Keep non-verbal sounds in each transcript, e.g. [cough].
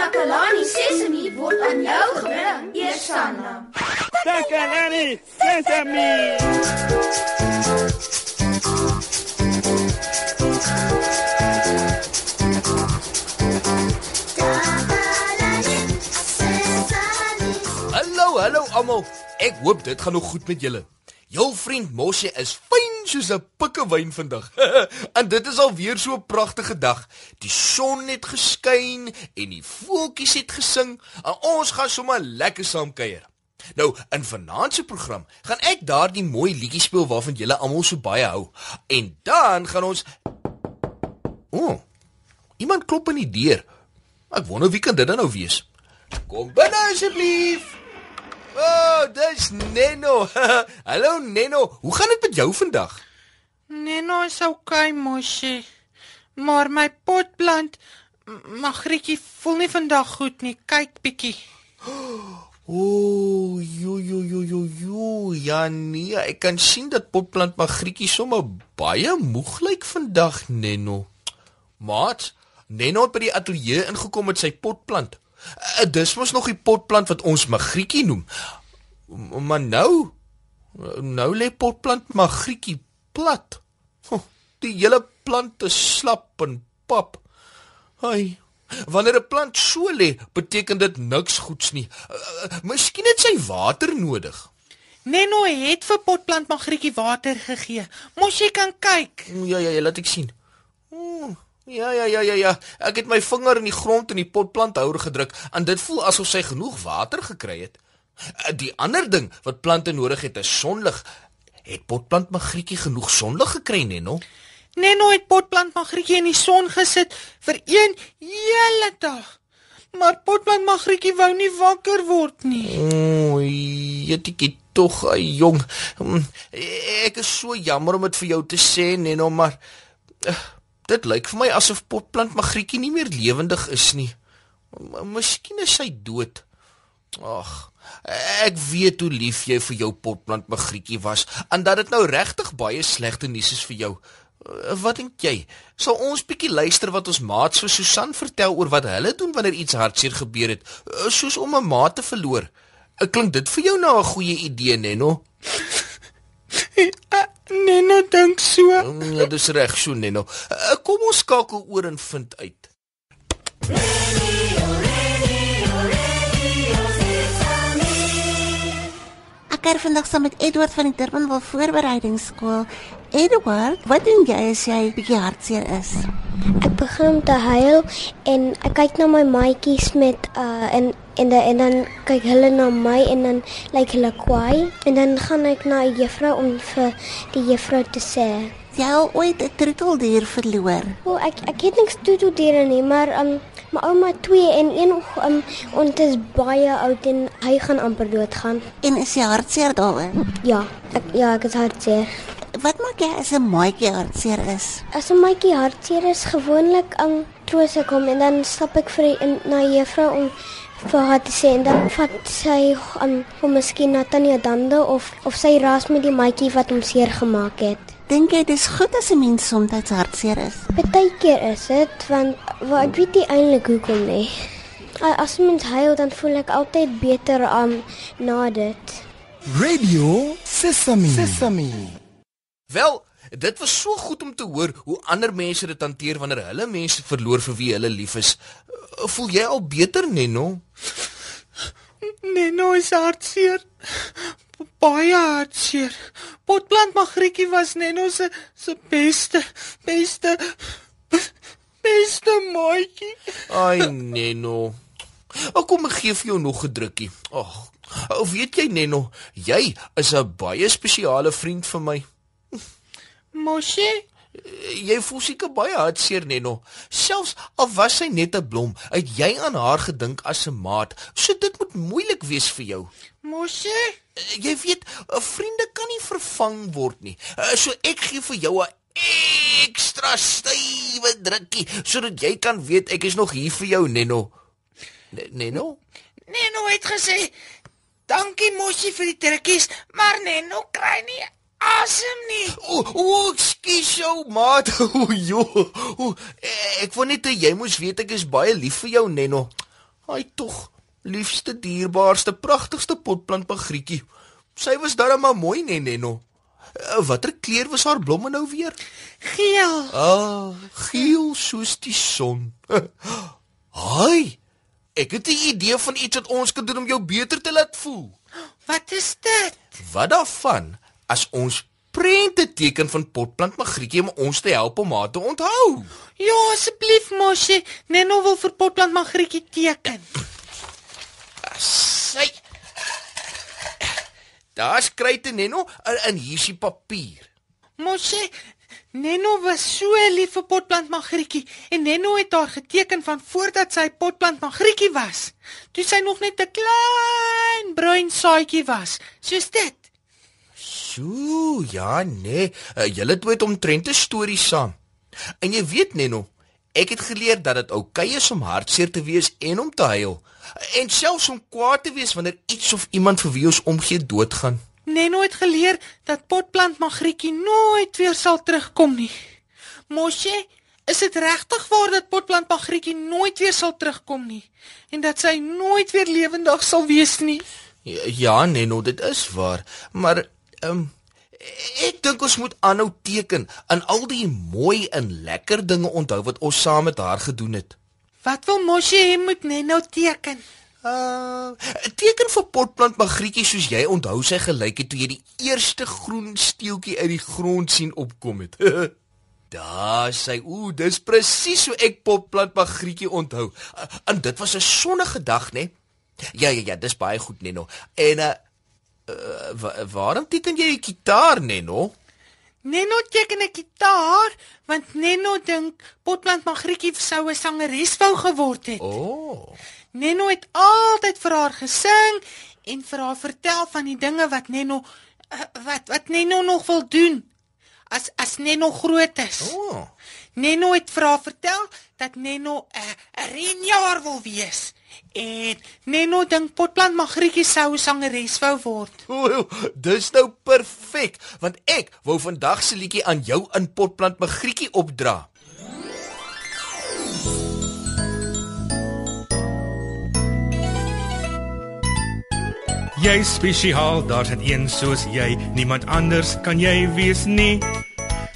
Takalani Sesemi word aan jou gebring, Eersanna. Takalani Sesemi. Hallo, hallo almal. Ek hoop dit gaan nog goed met julle. Jou vriend Moshe is fyn soos 'n pikkewyn vandag. [laughs] en dit is alweer so 'n pragtige dag. Die son het geskyn en die voeltjies het gesing. En ons gaan sommer lekker saam kuier. Nou, in vanaand se program gaan ek daardie mooi liedjie speel waarvan julle almal so baie hou. En dan gaan ons O. Oh, iemand klop aan die deur. Ek wonder wie kan dit dan nou wees? Kom binne asseblief. O, oh, dis Neno. [laughs] Hallo Neno, hoe gaan dit met jou vandag? Neno is okay, Moshi. Maar my potplant Magrietjie voel nie vandag goed nie. Kyk bietjie. [gasps] O, oh, jo jo jo jo jo. Ja nee, ek kan sien dat potplant Magrietjie sommer baie moeg lyk vandag, Neno. Maat, Neno het by die ateljee ingekom met sy potplant. Uh, dis mos nog die potplant wat ons Magrietjie noem. Maar nou nou lê potplant Magrietjie plat. Die hele plant is slap en pap. Ai. Wanneer 'n plant so lê, beteken dit niks goeds nie. Uh, uh, Miskien het sy water nodig. Neno het vir potplant Magrietjie water gegee. Mos jy kan kyk. Ja ja, ja laat ek sien. Oh. Ja ja ja ja ja. Ek het my vinger in die grond in die potplanthouer gedruk en dit voel asof sy genoeg water gekry het. Die ander ding wat plante nodig het is sonlig. Het potplant Magrietjie genoeg sonlig gekry, Neno? Neno het potplant Magrietjie in die son gesit vir een hele dag. Maar potplant Magrietjie wou nie wakker word nie. O, jetjie tog, jong. Hm, ek is so jammer om dit vir jou te sê, Neno, maar uh, Dit lyk vir my asof potplant Magrietjie nie meer lewendig is nie. Miskien is sy dood. Ag, ek weet hoe lief jy vir jou potplant Magrietjie was en dat dit nou regtig baie slegte nuus is vir jou. Eh, wat dink jy? Sal ons bietjie luister wat ons maats vir Susan vertel oor wat hulle doen wanneer iets hartseer gebeur het, eh, soos om 'n maat te verloor? Ek eh, klink dit vir jou nou 'n goeie idee, Neno? Neno dink so. Ja, dis reg, so Neno. Uh, kom ons skakel oor en vind uit. Ek het vandag saam met Edward van die Durbanville Voorbereidingsskool. Edward, wat doen jy as jy bietjie hartseer is? Ek begin om te huil en ek kyk na my maatjies met uh en en, de, en dan kyk hulle na my en dan lyk like hulle kwaai en dan gaan ek na 'n juffrou om vir die juffrou te sê jy al ooit 'n troeteldier verloor? O, ek ek het niks troeteldiere nie, maar um my ouma twee en een um ons is baie oud en hy gaan amper doodgaan. En is jy hartseer daaroor? Ja, ek ja, ek is hartseer. Wat maak jy as 'n maatjie hartseer is? As 'n maatjie hartseer is, gewoonlik um troos ek hom en dan stap ek vir in, na juffrou om vir haar te sê en dan vat sy um hom miskien na Tanya Dande of of sy raas met die maatjie wat hom seer gemaak het. Dink jy dis goed as 'n mens soms hartseer is? Partykeer is dit want wat ek weet nie eintlik hoekom nie. As mens huil dan voel ek altyd beter aan um, na dit. Radio Sesame. Sesame. Wel, dit was so goed om te hoor hoe ander mense dit hanteer wanneer hulle mense verloor vir wie hulle lief is. Voel jy al beter, Neno? Neno is hartseer baie hartseer. Potplant Magrietjie was Neno se se beste beste beste maatjie. Ai Neno. Ek kom ek gee vir jou nog 'n drukkie. Ag, ou weet jy Neno, jy is 'n baie spesiale vriend vir my. Moshi Jy voel seker baie hartseer Neno. Selfs al was sy net 'n blom, het jy aan haar gedink as 'n maat. So dit moet moeilik wees vir jou. Moshi jy weet, 'n vriende kan nie vervang word nie. So ek gee vir jou 'n ekstra stywe drukkie sodat jy kan weet ek is nog hier vir jou, Neno. Neno? Neno het gesê, "Dankie Moshi vir die drukkies, maar Neno kry nie asem nie." O, o, skus jou, maat. [laughs] O, jo. O, ek wou net jy moes weet ek is baie lief vir jou, Neno. Ai tog, liefste, dierbaarste, pragtigste potplant Magrietjie. Sy was darem maar mooi, nee, Nenno. Uh, Watter kleur was haar blomme nou weer? Geel. Ah, geel soos die son. [laughs] Haai. Ek het 'n idee van iets wat ons kan doen om jou beter te laat voel. Wat is dit? Wat daarvan as ons prente teken van potplant Magrietjie om ons te help om haar te onthou? Ja, asseblief Moshi, Neno wil vir potplant Magrietjie teken. Sy. Daar's kryte Nenno en, en hier's die papier. Moshi, Neno was so lief vir potplant Magrietjie en Neno het haar geteken van voordat sy potplant Magrietjie was. Toe sy nog net 'n klein bruin saadjie was, soos dit. Sjoe, ja nee, uh, julle twee het omtrent 'n storie saam. En jy weet Nenno, ek het geleer dat dit oukei is om hartseer te wees en om te huil. En selfs om kwaad te wees wanneer iets of iemand vir wie ons omgee doodgaan. Neno het geleer dat potplant Magrietjie nooit weer sal terugkom nie. Moshi, is dit regtig waar dat potplant Magrietjie nooit weer sal terugkom nie en dat sy nooit weer lewendig sal wees nie? Ja, ja Nenno, dit is waar, maar ehm um, ek dink ons moet aanhou teken aan al die mooi en lekker dinge onthou wat ons saam met haar gedoen het. Wat wil Moshi hê moet Neno teken? Uh, teken vir potplant Magrietjie soos jy onthou sy gelyk het toe jy die eerste groen steeltjie uit die grond sien opkom het. [laughs] Daar sê, ooh, dis presies hoe ek potplant Magrietjie onthou. Uh, en dit was 'n sonnige dag, né? Ja, ja, ja, dis baie goed, Neno. En uh, uh wa waarom teken jy die gitaar, Neno? Neno teken 'n gitaar want Neno dink potplant Magrietjie sou 'n sangeres wou geword het. O. Oh. Neno het altyd vir haar gesing en vir haar vertel van die dinge wat Neno uh, wat wat Neno nog wil doen as as Neno groot is. O. Oh. Neno het vir haar vertel dat Neno 'n uh, 'n renjaer wil wees. En Neno dink potplant Magrietjie sou 'n sangeres wou word. O, dis nou perfek, want ek wou vandag se liedjie aan jou in potplant Magrietjie opdra. Jy spesiaal, daar's net een soos jy, niemand anders kan jy wees nie.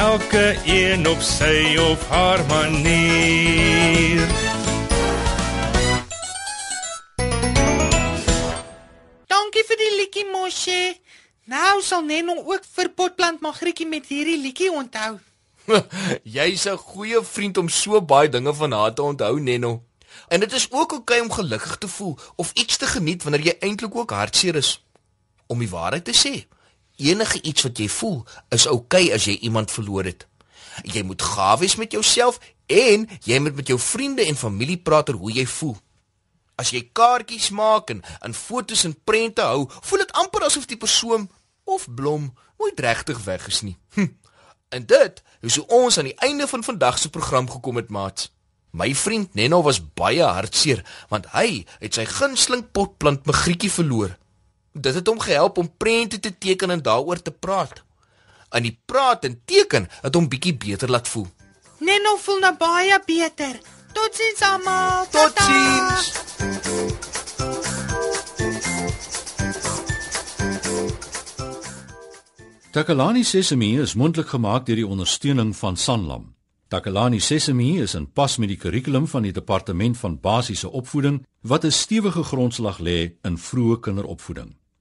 elke een op sy of haar manier Dankie vir die liedjie Moshe. Nou sal Neno ook vir potplant Magrietjie met hierdie liedjie onthou. [laughs] Jy's 'n goeie vriend om so baie dinge van haar te onthou, Nenno. En dit is ook oukei okay om gelukkig te voel of iets te geniet wanneer jy eintlik ook hartseer is. Om die waarheid te sê, enige iets wat jy voel is oukei okay as jy iemand verloor het. Jy moet gaaf wees met jouself en jy moet met jou vriende en familie praat oor hoe jy voel. As jy kaartjies maak en in fotos en prente hou, voel dit amper asof die persoon of blom nooit regtig weg is nie. Hm. En dit is hoe ons aan die einde van vandag se program gekom het, maat. My vriend Nenno was baie hartseer want hy het sy gunsteling potplant Magrietjie verloor. Dit het hom gehelp om prente te teken en daaroor te praat. En die praat en teken het hom bietjie beter laat voel. Nenno voel nou baie beter. Totsiens almal. Totsiens. Takalani Sesemi is mondelik gemaak deur die ondersteuning van Sanlam. Takalani Sesemi is in pas met die kurrikulum van die departement van basiese opvoeding wat 'n stewige grondslag lê in vroeë kinderopvoeding.